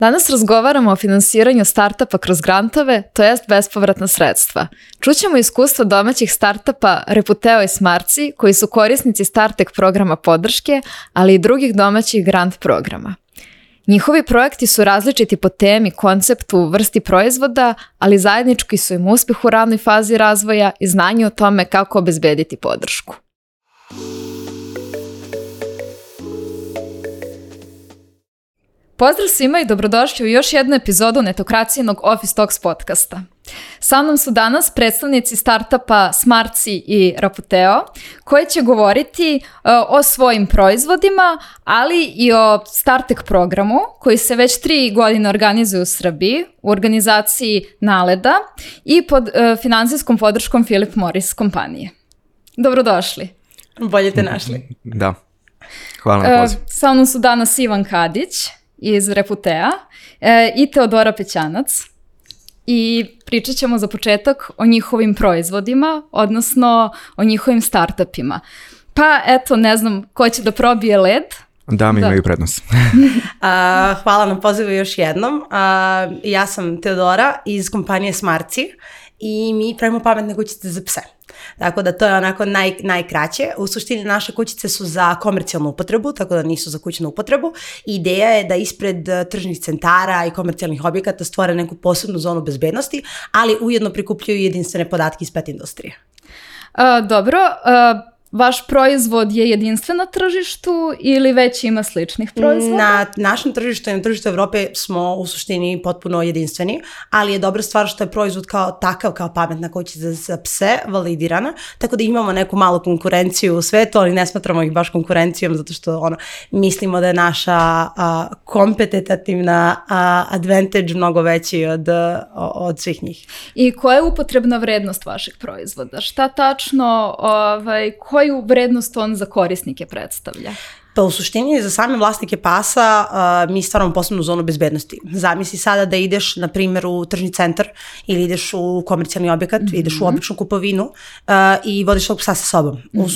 Danas razgovaramo o finansiranju startupa kroz grantove, to jest bespovratna sredstva. Čućemo iskustva domaćih startupa Reputeo i Smarci, koji su korisnici Startek programa podrške, ali i drugih domaćih grant programa. Njihovi projekti su različiti po temi, konceptu, vrsti proizvoda, ali zajednički su im uspeh u ranoj fazi razvoja i znanje o tome kako obezbediti podršku. Pozdrav svima i dobrodošli u još jednu epizodu netokracijenog Office Talks podcasta. Sa mnom su danas predstavnici startupa Smartsi i Raputeo koji će govoriti uh, o svojim proizvodima, ali i o Startek programu koji se već tri godine organizuje u Srbiji u organizaciji Naleda i pod uh, finansijskom podrškom Philip Morris kompanije. Dobrodošli. Bolje te našli. Da. Hvala na pozivu. Uh, sa mnom su danas Ivan Kadić, iz Reputea e, i Teodora Pećanac i pričat ćemo za početak o njihovim proizvodima, odnosno o njihovim startupima. Pa eto, ne znam ko će da probije led. Da, mi da. imaju prednost. A, hvala na pozivu još jednom. A, ja sam Teodora iz kompanije Smarci i mi pravimo pametne kućice za pse. Tako da to je onako naj, najkraće. U suštini naše kućice su za komercijalnu upotrebu, tako da nisu za kućnu upotrebu. Ideja je da ispred eh, tržnih centara i komercijalnih objekata stvore neku posebnu zonu bezbednosti, ali ujedno prikupljaju jedinstvene podatke iz pet industrije. A, dobro, a, Vaš proizvod je jedinstven na tržištu ili već ima sličnih proizvoda? Na našem tržištu i na tržištu Evrope smo u suštini potpuno jedinstveni, ali je dobra stvar što je proizvod kao takav, kao pametna kućica za pse, validirana, tako da imamo neku malu konkurenciju u svetu, ali ne smatramo ih baš konkurencijom zato što ono, mislimo da je naša a, kompetitativna a, advantage mnogo veći od, od svih njih. I koja je upotrebna vrednost vašeg proizvoda? Šta tačno, ovaj, koja koju vrednost on za korisnike predstavlja? Pa u suštini za same vlasnike pasa uh, mi stvaramo posebnu zonu bezbednosti. Zamisli sada da ideš, na primjer, u tržni centar ili ideš u komercijalni objekat, mm -hmm. ideš u običnu kupovinu uh, i vodiš svog psa sa sobom. Mm -hmm. U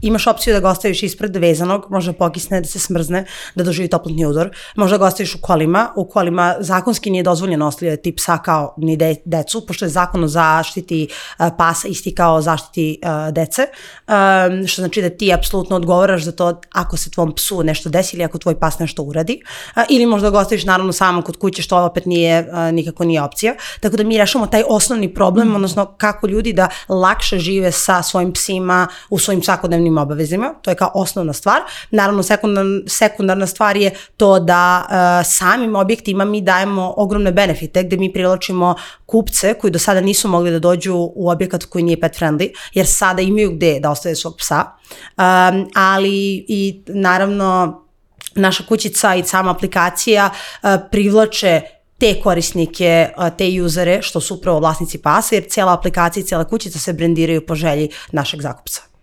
imaš opciju da ga ostaviš ispred vezanog, može da pokisne, da se smrzne, da doživi toplotni udor. Može da ga ostaviš u kolima, u kolima zakonski nije dozvoljeno ostavljati psa kao ni de, decu, pošto je zakon o zaštiti uh, pasa isti kao zaštiti uh, dece, um, što znači da ti apsolutno odgovaraš za to ako se tvom psu nešto desi ili ako tvoj pas nešto uradi, uh, ili možda ga ostaviš naravno samo kod kuće, što opet nije, uh, nikako nije opcija. Tako da mi rešamo taj osnovni problem, mm. odnosno kako ljudi da lakše žive sa svojim psima u svojim svakodnevnim svakodnevnim obavezima, to je kao osnovna stvar. Naravno, sekundarna, sekundarna stvar je to da uh, samim objektima mi dajemo ogromne benefite gde mi privlačimo kupce koji do sada nisu mogli da dođu u objekat koji nije pet friendly, jer sada imaju gde da ostave svog psa. Um, ali i naravno naša kućica i sama aplikacija uh, privlače te korisnike, te usere, što su upravo vlasnici pasa, jer cijela aplikacija i cijela kućica se brendiraju po želji našeg zakupca.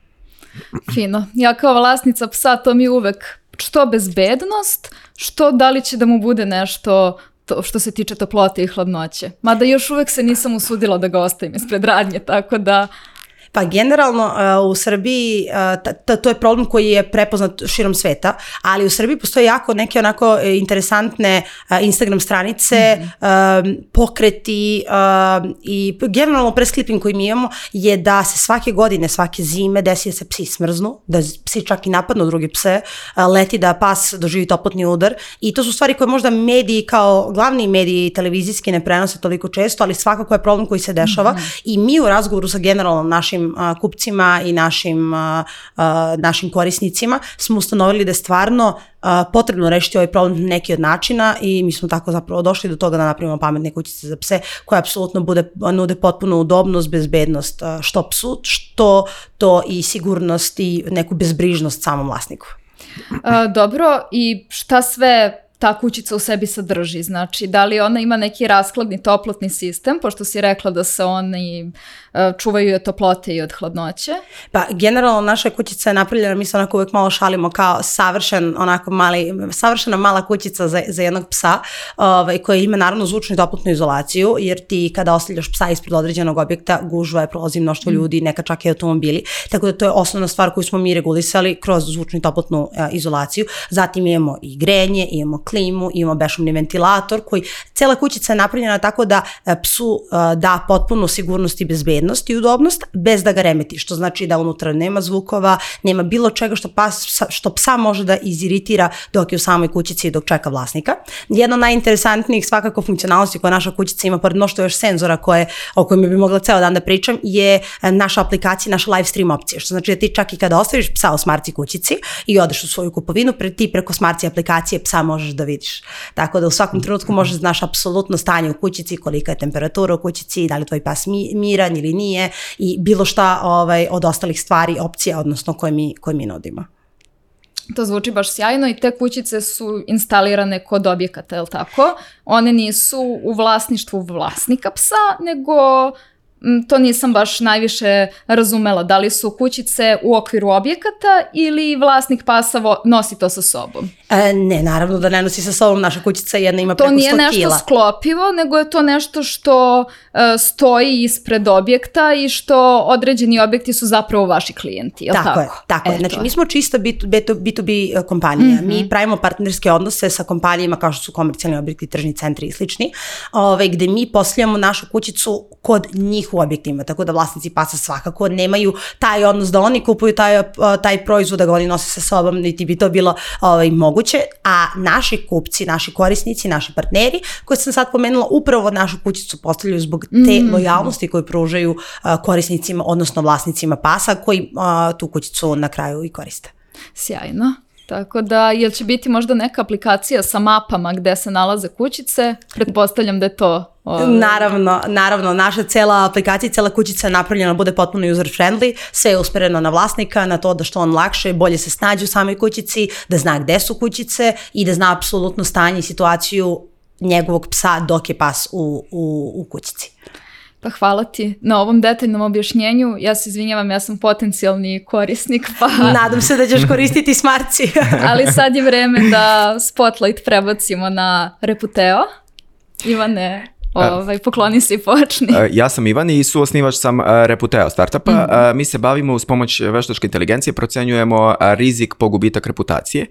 Fino. Ja kao vlasnica psa to mi uvek što bezbednost, što da li će da mu bude nešto to što se tiče toplote i hladnoće. Mada još uvek se nisam usudila da ga ostavim ispred radnje, tako da Pa generalno uh, u Srbiji uh, to je problem koji je prepoznat širom sveta, ali u Srbiji postoje jako neke onako e, interesantne Instagram stranice, mm pokreti i generalno preskliping koji mi imamo je da se svake godine, svake zime desi da se psi smrznu, da psi čak i napadnu druge pse, leti da pas doživi toplotni udar i to su stvari koje možda mediji kao glavni mediji televizijski ne prenose toliko često, ali svakako je problem koji se dešava mm -hmm. i mi u razgovoru sa generalnom našim našim kupcima i našim, našim korisnicima smo ustanovili da je stvarno potrebno rešiti ovaj problem na neki od načina i mi smo tako zapravo došli do toga da napravimo pametne kućice za pse koje apsolutno bude, nude potpuno udobnost, bezbednost što psu, što to i sigurnost i neku bezbrižnost samom vlasniku. Dobro, i šta sve ta kućica u sebi sadrži? Znači, da li ona ima neki raskladni toplotni sistem, pošto si rekla da se oni E, čuvaju od toplote i od hladnoće? Pa generalno naša kućica je napravljena, mi se onako uvek malo šalimo kao savršen, onako mali, savršena mala kućica za, za jednog psa ovaj, koja ima naravno zvučnu i toplotnu izolaciju, jer ti kada ostavljaš psa ispred određenog objekta, gužva je, prolazi mnoštvo mm. ljudi, neka čak i automobili, tako da to je osnovna stvar koju smo mi regulisali kroz zvučnu i toplotnu uh, izolaciju. Zatim imamo i grenje, imamo klimu, imamo bešumni ventilator koji, cela kućica je napravljena tako da e, psu e, da potpunu sigurnost i bezbednost i udobnost bez da ga remeti, što znači da unutra nema zvukova, nema bilo čega što, pas, što psa može da iziritira dok je u samoj kućici i dok čeka vlasnika. Jedna od najinteresantnijih svakako funkcionalnosti koja naša kućica ima, pored mnoštvo još senzora koje, o kojima bi mogla ceo dan da pričam, je e, naša aplikacija, naša live stream opcija, što znači da ti čak i kada ostaviš psa u smarci kućici i odeš u svoju kupovinu, pre, ti preko smarci aplikacije psa možeš da vidiš. Tako da u svakom trenutku možeš da znaš apsolutno stanje u kućici, kolika je temperatura u kućici, da li tvoj pas miran ili nije i bilo šta ovaj, od ostalih stvari, opcija, odnosno koje mi, koje mi nudimo. To zvuči baš sjajno i te kućice su instalirane kod objekata, je li tako? One nisu u vlasništvu vlasnika psa, nego to nisam baš najviše razumela. Da li su kućice u okviru objekata ili vlasnik pasa nosi to sa sobom? E, ne, naravno da ne nosi sa sobom. Naša kućica jedna ima preko 100 kila. To nije nešto sklopivo, nego je to nešto što uh, stoji ispred objekta i što određeni objekti su zapravo vaši klijenti, je tako? Tako je, tako je. Znači, mi smo čisto B2B, B2B e, kompanija. Mm -hmm. Mi pravimo partnerske odnose sa kompanijama kao što su komercijalni objekti, tržni centri i slični, ove, ovaj, gde mi posljedamo našu kućicu kod njih u objektima, tako da vlasnici pasa svakako nemaju taj odnos da oni kupuju taj, taj proizvod, da ga oni nose sa sobom, niti bi to bilo ovaj, moguće, a naši kupci, naši korisnici, naši partneri, koje sam sad pomenula, upravo našu kućicu postavljaju zbog te mm. lojalnosti koju pružaju korisnicima, odnosno vlasnicima pasa, koji uh, tu kućicu na kraju i koriste. Sjajno. Tako da, jel će biti možda neka aplikacija sa mapama gde se nalaze kućice? Pretpostavljam da je to Ovaj. Naravno, naravno, naša cela aplikacija, cela kućica je napravljena bude potpuno user friendly, sve je uspereno na vlasnika, na to da što on lakše, bolje se snađe u samoj kućici, da zna gde su kućice i da zna apsolutno stanje i situaciju njegovog psa dok je pas u, u, u kućici. Pa hvala ti na ovom detaljnom objašnjenju. Ja se izvinjavam, ja sam potencijalni korisnik. Pa... Nadam se da ćeš koristiti smarci. Ali sad je vreme da spotlight prebacimo na Reputeo. Ivane, Ovaj, pokloni se i počni. Ja sam Ivan i suosnivač sam Reputeo startupa. Mm -hmm. Mi se bavimo uz pomoć veštačke inteligencije, procenjujemo rizik po gubitak reputacije.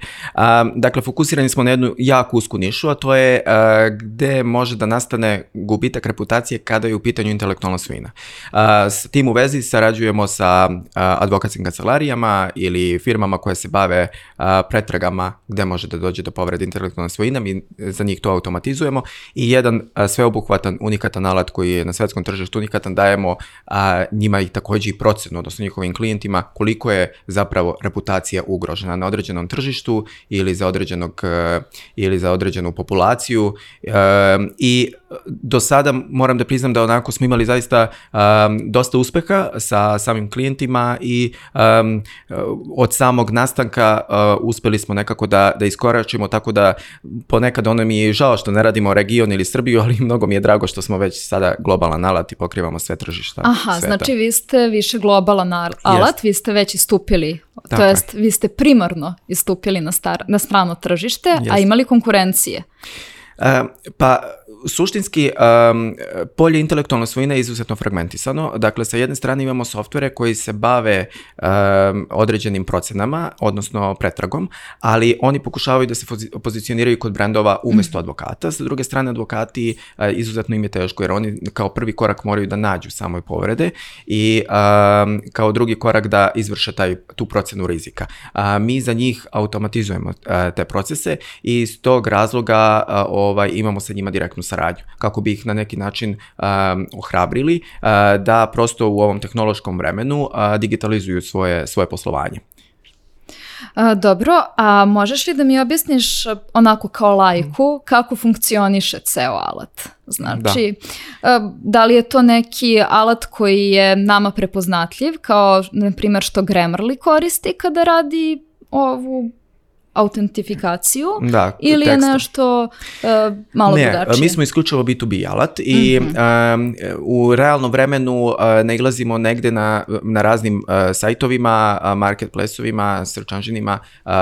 Dakle, fokusirani smo na jednu jako usku nišu, a to je gde može da nastane gubitak reputacije kada je u pitanju intelektualna svina. S tim u vezi sarađujemo sa advokatskim kancelarijama ili firmama koje se bave pretragama gde može da dođe do povrede intelektualne svojine. Mi za njih to automatizujemo i jedan sveobuhvat sveobuhvatan, unikatan alat koji je na svetskom tržištu unikatan, dajemo a, njima i takođe i procenu, odnosno njihovim klijentima, koliko je zapravo reputacija ugrožena na određenom tržištu ili za određenog e, ili za određenu populaciju e, i do sada moram da priznam da onako smo imali zaista um, dosta uspeha sa samim klijentima i um, od samog nastanka uh, uspeli smo nekako da, da iskoračimo tako da ponekad ono mi je žao što ne radimo region ili Srbiju, ali mnogo mi je drago što smo već sada globalan alat i pokrivamo sve tržišta Aha, sveta. znači vi ste više globalan alat, yes. vi ste već istupili, Tako to jest vi ste primarno istupili na, star, na strano tržište, yes. a imali konkurencije. Uh, pa suštinski um, polje intelektualne svojine je izuzetno fragmentisano. Dakle, sa jedne strane imamo softvere koji se bave um, određenim procenama, odnosno pretragom, ali oni pokušavaju da se pozicioniraju kod brendova umesto mm. advokata. Sa druge strane, advokati uh, izuzetno im je teško, jer oni kao prvi korak moraju da nađu samoj povrede i um, kao drugi korak da izvrše taj, tu procenu rizika. Uh, mi za njih automatizujemo uh, te procese i iz tog razloga uh, ovaj, imamo sa njima direktnu saradnju, kako bi ih na neki način um, ohrabrili uh, da prosto u ovom tehnološkom vremenu uh, digitalizuju svoje, svoje poslovanje. A, dobro, a možeš li da mi objasniš onako kao lajku kako funkcioniše ceo alat? Znači, da. da li je to neki alat koji je nama prepoznatljiv, kao na primjer što Grammarly koristi kada radi ovu autentifikaciju da, ili teksta. je nešto uh, malo ne, drugačije? mi smo isključivo B2B alat i mm -hmm. uh, u realnom vremenu uh, nailazimo negde na, na raznim uh, sajtovima, uh, marketplaceovima, search engine-ima uh,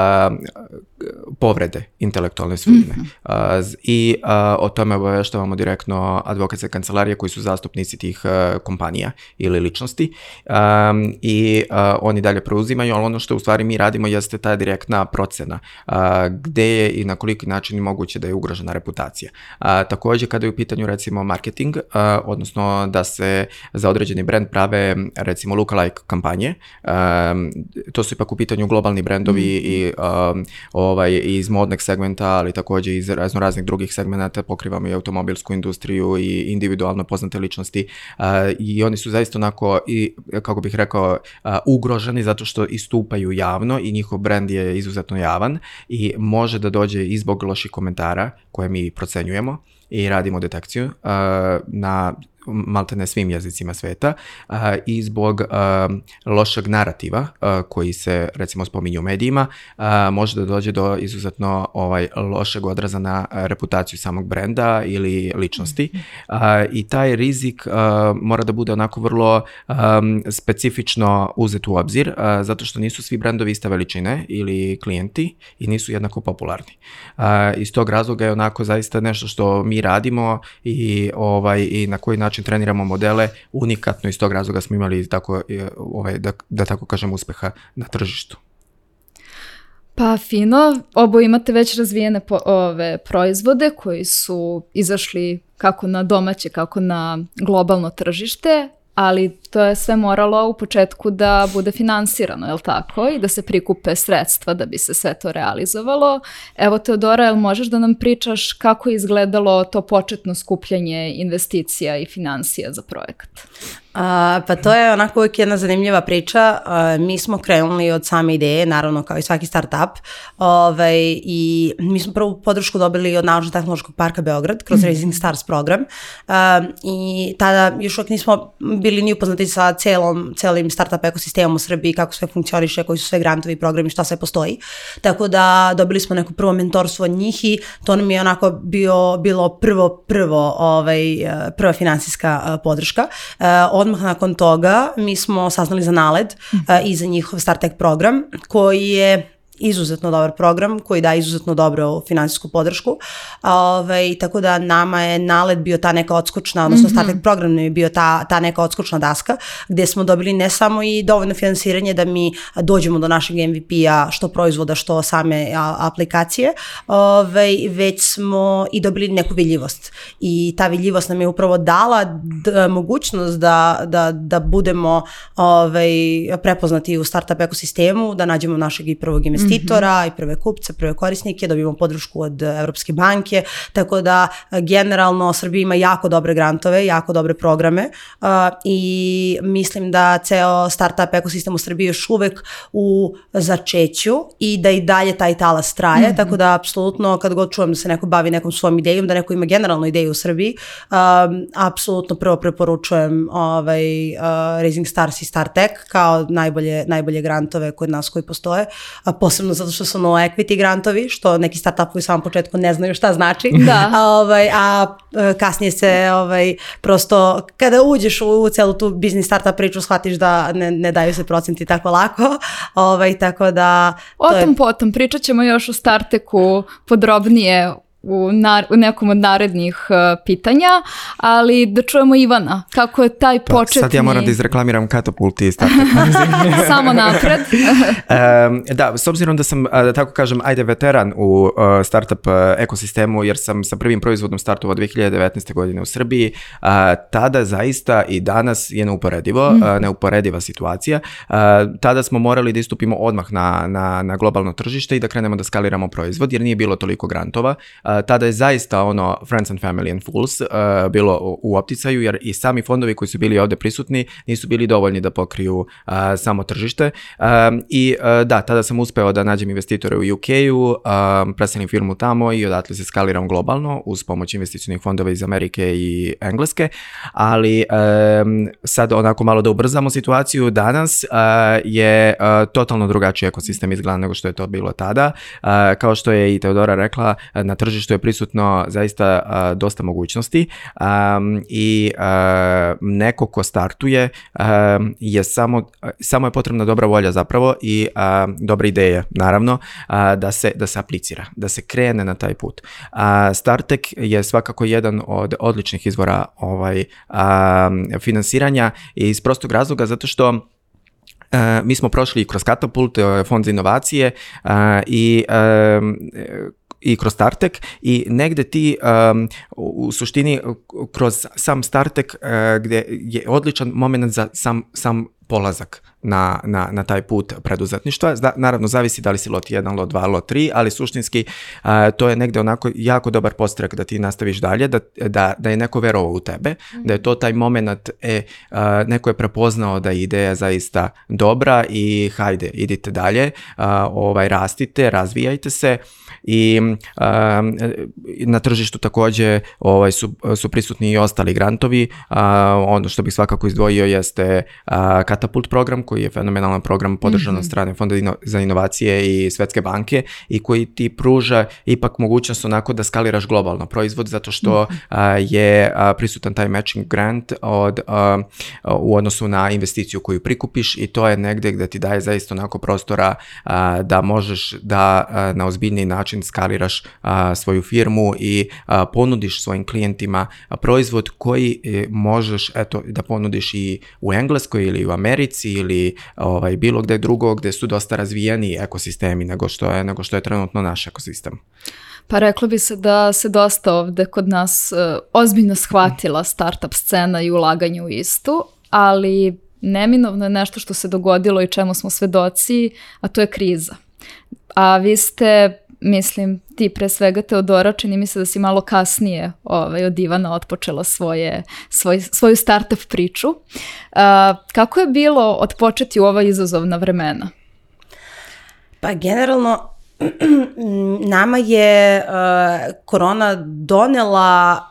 povrede intelektualne svojine. Uh, z- I uh, o tome obaveštavamo direktno advokatske kancelarije koji su zastupnici tih uh, kompanija ili ličnosti um, i uh, oni dalje preuzimaju, ali ono što u stvari mi radimo jeste ta direktna procena uh, gde je i na koliki način moguće da je ugrožena reputacija. Uh, takođe kada je u pitanju recimo marketing, uh, odnosno da se za određeni brand prave recimo lookalike kampanje, um, to su ipak u pitanju globalni brendovi i um, ovaj, iz modnog segmenta, ali takođe iz razno raznih drugih segmenta, pokrivamo i automobilsku industriju i individualno poznate ličnosti i oni su zaista onako i, kako bih rekao, ugroženi zato što istupaju javno i njihov brand je izuzetno javan i može da dođe i zbog loših komentara koje mi procenjujemo i radimo detekciju uh, na maltene svim jezicima sveta uh, i zbog uh, lošeg narativa uh, koji se recimo spominju u medijima uh, može da dođe do izuzetno ovaj lošeg odraza na reputaciju samog brenda ili ličnosti uh, i taj rizik uh, mora da bude onako vrlo um, specifično uzet u obzir uh, zato što nisu svi brendovi iste veličine ili klijenti i nisu jednako popularni. Uh, iz tog razloga je onako zaista nešto što mi radimo i ovaj i na koji način treniramo modele unikatno iz tog razloga smo imali tako e, ovaj da, da tako kažem uspeha na tržištu. Pa fino, obo imate već razvijene po, ove proizvode koji su izašli kako na domaće, kako na globalno tržište, ali to je sve moralo u početku da bude finansirano, je li tako? I da se prikupe sredstva da bi se sve to realizovalo. Evo Teodora, jel možeš da nam pričaš kako je izgledalo to početno skupljanje investicija i financija za projekat? A, pa to je onako uvijek jedna zanimljiva priča. A, mi smo krenuli od same ideje, naravno kao i svaki startup. Ovaj, I mi smo prvu podršku dobili od Naučno-tehnološkog parka Beograd kroz mm -hmm. Raising Stars program. A, I tada još uvijek nismo bili ni upoznati sa celom, celim startup ekosistemom u Srbiji, kako sve funkcioniše, koji su sve grantovi programi, šta sve postoji. Tako da dobili smo neko prvo mentorstvo od njih i to nam je onako bio, bilo prvo, prvo, ovaj, prva finansijska podrška. Odmah nakon toga mi smo saznali za NALED mm. i za njihov StarTech program koji je izuzetno dobar program koji daje izuzetno dobro finansijsku podršku. Ove, tako da nama je nalet bio ta neka odskočna, odnosno mm -hmm. statek program je bio ta, ta neka odskočna daska gde smo dobili ne samo i dovoljno finansiranje da mi dođemo do našeg MVP-a što proizvoda, što same a, aplikacije, ove, već smo i dobili neku vidljivost. I ta vidljivost nam je upravo dala mogućnost da, da, da budemo ovaj, prepoznati u startup ekosistemu, da nađemo našeg i prvog investitora investitora mm -hmm. i prve kupce, prve korisnike, dobijemo podršku od Evropske banke, tako da generalno Srbija ima jako dobre grantove, jako dobre programe uh, i mislim da ceo startup ekosistem u Srbiji još uvek u začeću i da i dalje taj talas traje, mm -hmm. tako da apsolutno kad god čujem da se neko bavi nekom svojom idejom, da neko ima generalno ideju u Srbiji, um, apsolutno prvo preporučujem ovaj, uh, Raising Stars i StarTech kao najbolje, najbolje grantove kod nas koji postoje, a posebno zato što su no equity grantovi, što neki startupovi u samom početku ne znaju šta znači, da. a, ovaj, a e, kasnije se ovaj, prosto kada uđeš u, u celu tu biznis startup priču shvatiš da ne, ne daju se procenti tako lako, ovaj, tako da... O tom je... potom, pričat ćemo još u starteku podrobnije u, nar, u nekom od narednih uh, pitanja, ali da čujemo Ivana, kako je taj pa, početni... Sad ja moram da izreklamiram katapulti i Samo napred. um, da, s obzirom da sam, da tako kažem, ajde veteran u uh, startup uh, ekosistemu, jer sam sa prvim proizvodom startovao 2019. godine u Srbiji, uh, tada zaista i danas je neuporedivo, mm. uh, neuporediva situacija. Uh, tada smo morali da istupimo odmah na, na, na globalno tržište i da krenemo da skaliramo proizvod, jer nije bilo toliko grantova. Uh, tada je zaista ono Friends and Family and Fools bilo u, opticaju, jer i sami fondovi koji su bili ovde prisutni nisu bili dovoljni da pokriju samo tržište. I da, tada sam uspeo da nađem investitore u UK-u, preselim firmu tamo i odatle se skaliram globalno uz pomoć investicijnih fondova iz Amerike i Engleske, ali sad onako malo da ubrzamo situaciju, danas je totalno drugačiji ekosistem izgleda nego što je to bilo tada. Kao što je i Teodora rekla, na tržištu tržištu je prisutno zaista a, dosta mogućnosti a, i a, neko ko startuje a, je samo, samo je potrebna dobra volja zapravo i a, dobra ideja naravno a, da, se, da se aplicira, da se krene na taj put. A, Startek je svakako jedan od odličnih izvora ovaj, a, finansiranja iz prostog razloga zato što mi smo prošli kroz Katapult, fond za inovacije i i kroz Startek i negde ti um, u suštini kroz sam Startek uh, gde je odličan moment za sam, sam polazak na, na, na taj put preduzetništva. Zda, naravno, zavisi da li si lot 1, lot 2, lot 3, ali suštinski a, to je negde onako jako dobar postrek da ti nastaviš dalje, da, da, da je neko verovao u tebe, mm. da je to taj moment, e, a, neko je prepoznao da je ideja zaista dobra i hajde, idite dalje, a, ovaj, rastite, razvijajte se i a, na tržištu takođe ovaj, su, su prisutni i ostali grantovi, a, ono što bih svakako izdvojio jeste a, Katapult program koji je fenomenalan program podržan mm -hmm. od mhm. strane Fonda za inovacije i Svetske banke i koji ti pruža ipak mogućnost onako da skaliraš globalno proizvod zato što -hmm. a, je a, prisutan taj matching grant od, a, u odnosu na investiciju koju prikupiš i to je negde gde ti daje zaista onako prostora a, da možeš da a, na ozbiljni način skaliraš a, svoju firmu i a, ponudiš svojim klijentima proizvod koji e, možeš eto da ponudiš i u Engleskoj ili u Americi ili ovaj, bilo gde drugo gde su dosta razvijeni ekosistemi nego što je, nego što je trenutno naš ekosistem. Pa reklo bi se da se dosta ovde kod nas uh, ozbiljno shvatila startup scena i ulaganje u istu, ali neminovno je nešto što se dogodilo i čemu smo svedoci, a to je kriza. A vi ste mislim, ti pre svega Teodora, čini mi se da si malo kasnije ovaj, od Ivana otpočela svoje, svoj, svoju startup priču. Uh, kako je bilo otpočeti u ova izazovna vremena? Pa generalno nama je uh, korona donela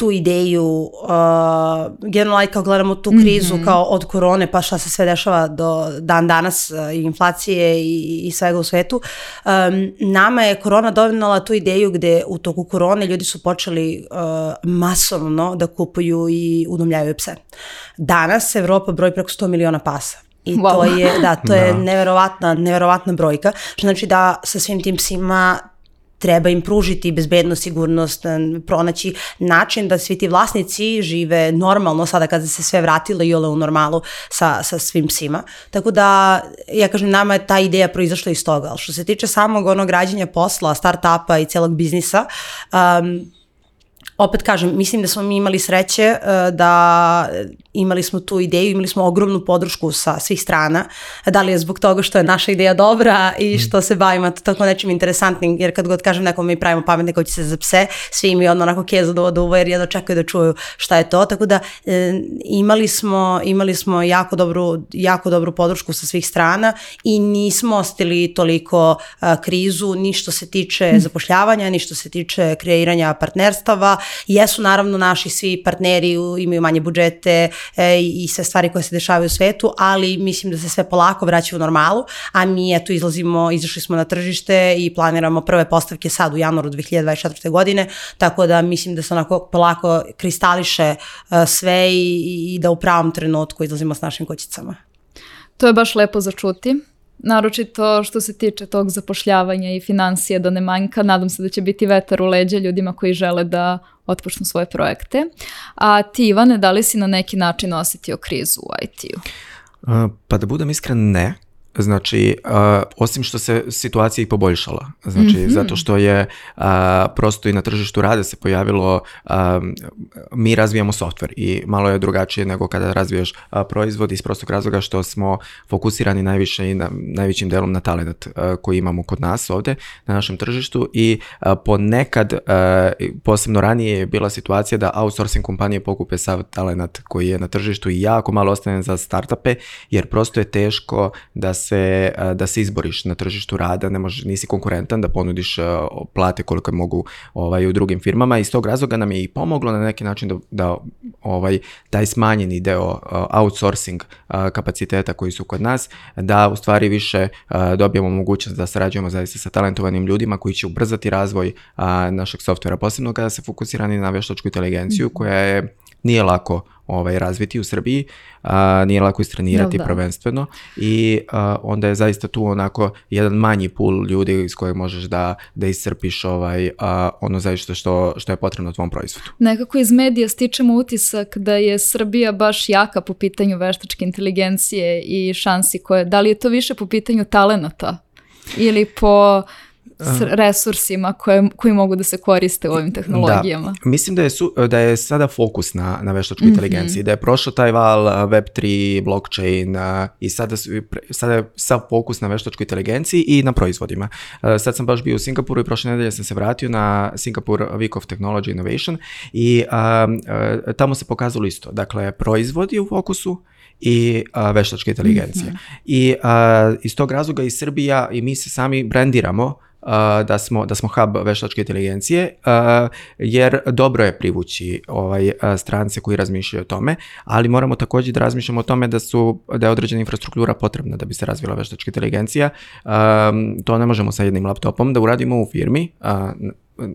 tu ideju, uh, generalno kao gledamo tu krizu mm -hmm. kao od korone pa šta se sve dešava do dan danas uh, inflacije i, i svega u svetu, um, nama je korona dovinala tu ideju gde u toku korone ljudi su počeli uh, masovno da kupuju i udomljavaju pse. Danas Evropa broji preko 100 miliona pasa. I wow. to je, da, to je da. neverovatna, neverovatna brojka. Znači da sa svim tim psima treba im pružiti bezbednost, sigurnost, pronaći način da svi ti vlasnici žive normalno sada kada se sve vratilo i ole u normalu sa, sa svim psima. Tako da, ja kažem, nama je ta ideja proizašla iz toga. Ali što se tiče samog onog građenja posla, start-upa i celog biznisa, um, opet kažem, mislim da smo mi imali sreće uh, da imali smo tu ideju, imali smo ogromnu podršku sa svih strana, da li je zbog toga što je naša ideja dobra i mm. što se bavimo tako nečim interesantnim, jer kad god kažem nekom mi pravimo pametne se za pse, svi imaju ono onako kezu do, do uva jer jedno čekaju da čuju šta je to, tako da e, imali smo, imali smo jako dobru, jako dobru podršku sa svih strana i nismo ostili toliko a, krizu ni što se tiče mm. zapošljavanja, ni što se tiče kreiranja partnerstava, jesu naravno naši svi partneri imaju manje budžete, e, i sve stvari koje se dešavaju u svetu, ali mislim da se sve polako vraća u normalu, a mi eto izlazimo, izašli smo na tržište i planiramo prve postavke sad u januaru 2024. godine, tako da mislim da se onako polako kristališe uh, sve i, i da u pravom trenutku izlazimo s našim koćicama. To je baš lepo za čuti naročito što se tiče tog zapošljavanja i financije da ne manjka. Nadam se da će biti vetar u leđa ljudima koji žele da otpočnu svoje projekte. A ti, Ivane, da li si na neki način osetio krizu u IT-u? Pa da budem iskren, ne. Znači, uh, osim što se situacija i poboljšala, znači, mm -hmm. zato što je uh, prosto i na tržištu rade se pojavilo, uh, mi razvijamo softver i malo je drugačije nego kada razvijaš uh, proizvod iz prostog razloga što smo fokusirani najviše i na, najvećim delom na talent uh, koji imamo kod nas ovde na našem tržištu i uh, ponekad, uh, posebno ranije je bila situacija da outsourcing kompanije pokupe sav talent koji je na tržištu i jako malo ostane za startupe, jer prosto je teško da se, da se izboriš na tržištu rada, ne možeš, nisi konkurentan da ponudiš plate koliko mogu ovaj, u drugim firmama. Iz tog razloga nam je i pomoglo na neki način da, da ovaj, taj smanjeni deo outsourcing kapaciteta koji su kod nas, da u stvari više dobijemo mogućnost da sarađujemo zaista sa talentovanim ljudima koji će ubrzati razvoj našeg softvera, posebno kada se fokusirani na veštačku inteligenciju mhm. koja je nije lako ovaj, razviti u Srbiji, a, nije lako istrenirati da. prvenstveno i a, onda je zaista tu onako jedan manji pul ljudi iz kojeg možeš da, da iscrpiš ovaj, a, ono zaista što, što je potrebno tvom proizvodu. Nekako iz medija stičemo utisak da je Srbija baš jaka po pitanju veštačke inteligencije i šansi koje, da li je to više po pitanju talenata ili po s resursima koje, koji mogu da se koriste u ovim tehnologijama. Da. Mislim da je, su, da je sada fokus na, na veštačkoj mm -hmm. inteligenciji, da je prošao taj val Web3, blockchain i sada, su, sada je sav fokus na veštačkoj inteligenciji i na proizvodima. Sad sam baš bio u Singapuru i prošle nedelje sam se vratio na Singapore Week of Technology Innovation i a, tamo se pokazalo isto. Dakle, proizvod je u fokusu, i a, veštačka inteligencija. Mm -hmm. I a, iz tog razloga i Srbija i mi se sami brendiramo da smo, da smo hub veštačke inteligencije, jer dobro je privući ovaj, strance koji razmišljaju o tome, ali moramo također da razmišljamo o tome da, su, da je određena infrastruktura potrebna da bi se razvila veštačka inteligencija. To ne možemo sa jednim laptopom da uradimo u firmi,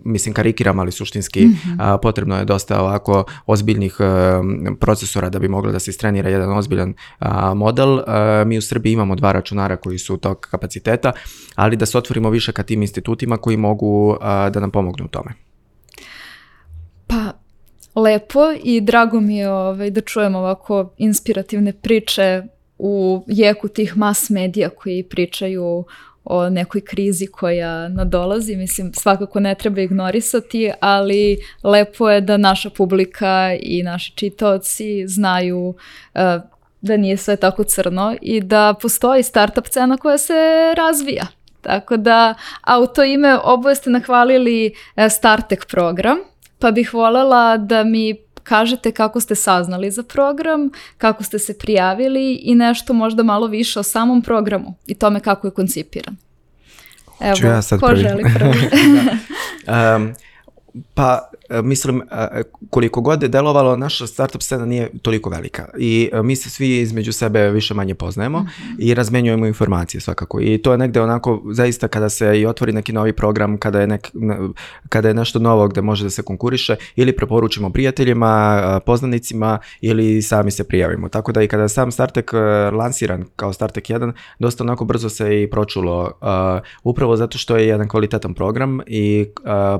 mislim karikiram, ali suštinski mm -hmm. a, potrebno je dosta ovako ozbiljnih a, procesora da bi moglo da se istrenira jedan ozbiljan a, model. A, mi u Srbiji imamo dva računara koji su tog kapaciteta, ali da se otvorimo više ka tim institutima koji mogu a, da nam pomognu u tome. Pa, lepo i drago mi je ovaj, da čujem ovako inspirativne priče u jeku tih mas medija koji pričaju o nekoj krizi koja nadolazi, mislim svakako ne treba ignorisati, ali lepo je da naša publika i naši čitaoci znaju uh, da nije sve tako crno i da postoji startup cena koja se razvija. Tako da, a u to ime oboje ste nahvalili e, Startek program, pa bih voljela da mi kažete kako ste saznali za program, kako ste se prijavili i nešto možda malo više o samom programu i tome kako je koncipiran. Evo, Ću ja sad ko prvi. želi prvi? da. um, pa mislim, e, koliko god je delovalo, naša startup scena nije toliko velika i e, mi se svi između sebe više manje poznajemo mm -hmm. i razmenjujemo informacije svakako i to je negde onako zaista kada se i otvori neki novi program, kada je, nek, kada je nešto novo gde može da se konkuriše ili preporučimo prijateljima, poznanicima ili sami se prijavimo. Tako da i kada sam Startek lansiran kao Startek 1, dosta onako brzo se i pročulo upravo zato što je jedan kvalitetan program i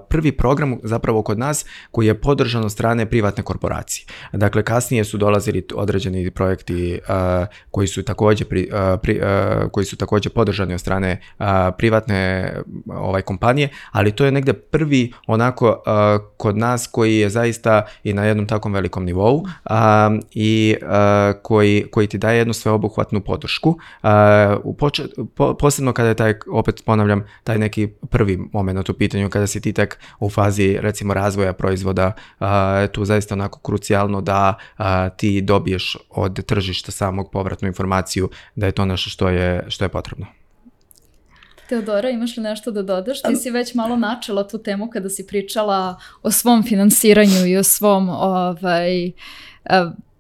prvi program zapravo kod nas nas koji je podržan od strane privatne korporacije. Dakle, kasnije su dolazili određeni projekti uh, koji su takođe pri, uh, pri, uh, koji su takođe podržani od strane uh, privatne ovaj kompanije, ali to je negde prvi onako uh, kod nas koji je zaista i na jednom takvom velikom nivou uh, i uh, koji, koji ti daje jednu sveobuhvatnu podršku. U počet, po, posebno kada je taj, opet ponavljam, taj neki prvi moment u pitanju, kada si ti tek u fazi recimo razvoja razvoja proizvoda a, tu zaista onako krucijalno da a, ti dobiješ od tržišta samog povratnu informaciju da je to nešto što je, što je potrebno. Teodora, imaš li nešto da dodaš? Ti si već malo načela tu temu kada si pričala o svom finansiranju i o svom ovaj,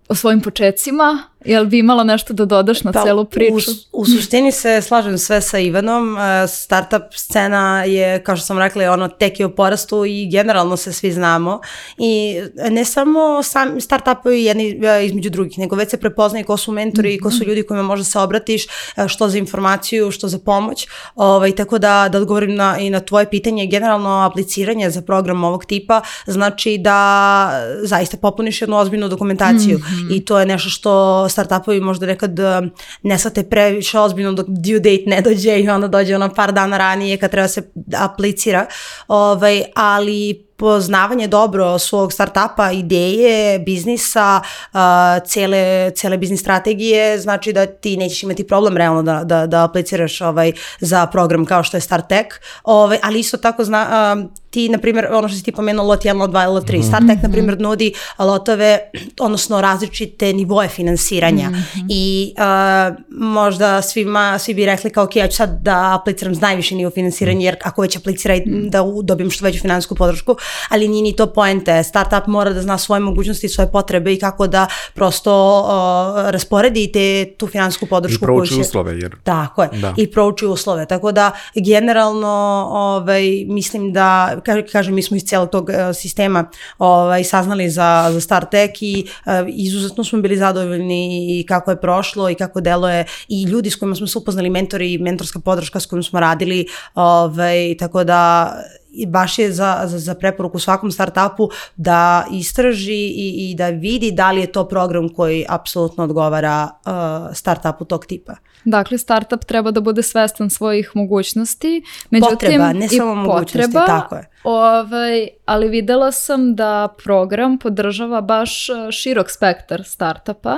o svojim početcima Jel bi imala nešto da dodaš na pa, celu priču? U, u suštini se slažem sve sa Ivanom. E, startup scena je, kao što sam rekla, ono tek je u porastu i generalno se svi znamo. I ne samo sam startupovi jedni e, između drugih, nego već se prepoznaje ko su mentori i mm -hmm. ko su mhm. ljudi kojima možda se obratiš, e, što za informaciju, što za pomoć. Ovaj, tako da, da odgovorim na, i na tvoje pitanje, generalno apliciranje za program ovog tipa znači da zaista popuniš jednu ozbiljnu dokumentaciju mm -hmm. I to je nešto što startupovi možda nekad um, ne svate previše ozbiljno dok due date ne dođe i onda dođe ono par dana ranije kad treba se aplicira, ovaj, ali poznavanje dobro svog startapa, ideje, biznisa, uh, cele, cele biznis strategije, znači da ti nećeš imati problem realno da, da, da apliciraš ovaj, za program kao što je StarTech, ovaj, ali isto tako zna, uh, ti, na primjer, ono što si ti pomenuo, lot 1, lot 2, lot 3, mm -hmm. StarTech, na primjer, nudi lotove, odnosno različite nivoje finansiranja mm -hmm. i uh, možda svima, svi bi rekli kao, ok, ja ću sad da apliciram za najviše nivo finansiranja, jer ako već apliciraj mm. da dobijem što veću finansijsku podršku, ali nije ni to poente. Startup mora da zna svoje mogućnosti, svoje potrebe i kako da prosto uh, rasporedi te, tu finansijsku podršku. I prouči će... uslove. Jer... Tako je. Da. I prouči uslove. Tako da, generalno, ovaj, mislim da kažem, mi smo iz celog tog uh, sistema ovaj, saznali za, za StarTech i uh, izuzetno smo bili zadovoljni i kako je prošlo i kako deluje i ljudi s kojima smo se upoznali, mentori i mentorska podrška s kojim smo radili, ovaj, tako da i baš je za, za, za preporuku svakom startupu da istraži i, i da vidi da li je to program koji apsolutno odgovara uh, startupu tog tipa. Dakle, startup treba da bude svestan svojih mogućnosti, međutim potreba, ne samo mogućnosti, potreba, tako je. Ovaj, ali videla sam da program podržava baš uh, širok spektar startupa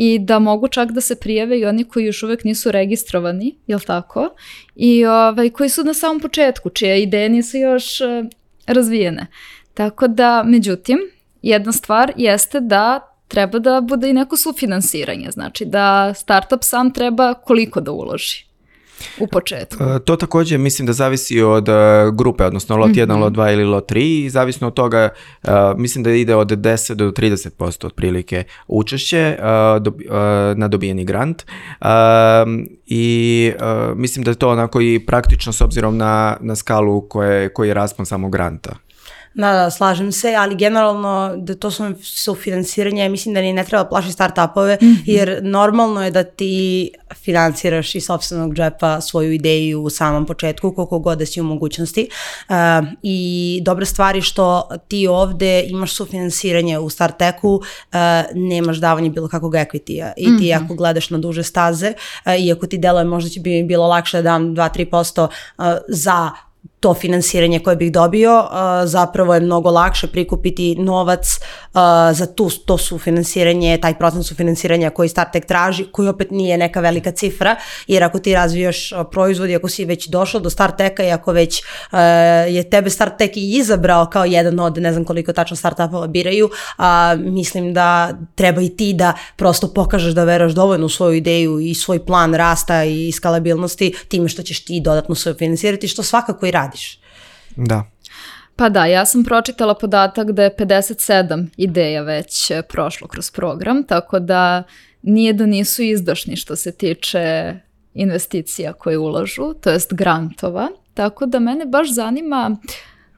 i da mogu čak da se prijave i oni koji još uvek nisu registrovani, jel tako? I ovaj, koji su na samom početku, čije ideje nisu još uh, razvijene. Tako da, međutim, jedna stvar jeste da treba da bude i neko sufinansiranje, znači da startup sam treba koliko da uloži u početku. E, to takođe mislim da zavisi od uh, grupe, odnosno lot 1, mm -hmm. lot 2 ili lot 3 i zavisno od toga uh, mislim da ide od 10 do 30% otprilike učešće na dobijeni grant i mislim da je to onako i praktično s obzirom na, na skalu koje, koji je raspon samog granta. Da, da, slažem se, ali generalno da to su sufinansiranje, mislim da ni ne treba plašiti startupove, mm -hmm. jer normalno je da ti financiraš iz sobstvenog džepa svoju ideju u samom početku, koliko god da si u mogućnosti. Uh, I dobra stvar je što ti ovde imaš sufinansiranje u StarTechu, uh, nemaš davanje bilo kakvog equity-a i ti mm -hmm. ako gledaš na duže staze, uh, iako ti deluje možda će bi bilo lakše da dam 2-3% uh, za to finansiranje koje bih dobio, uh, zapravo je mnogo lakše prikupiti novac uh, za tu, to su finansiranje, taj procent su finansiranja koji StarTech traži, koji opet nije neka velika cifra, jer ako ti razvijaš uh, proizvod i ako si već došao do StarTecha i ako već je tebe StarTech i izabrao kao jedan od, ne znam koliko tačno startupova biraju, mislim da treba i ti da prosto pokažeš da veraš dovoljno u svoju ideju i svoj plan rasta i skalabilnosti time što ćeš ti dodatno sve finansirati, što svakako i radi radiš. Da. Pa da, ja sam pročitala podatak da je 57 ideja već e, prošlo kroz program, tako da nije da nisu izdašni što se tiče investicija koje ulažu, to jest grantova. Tako da mene baš zanima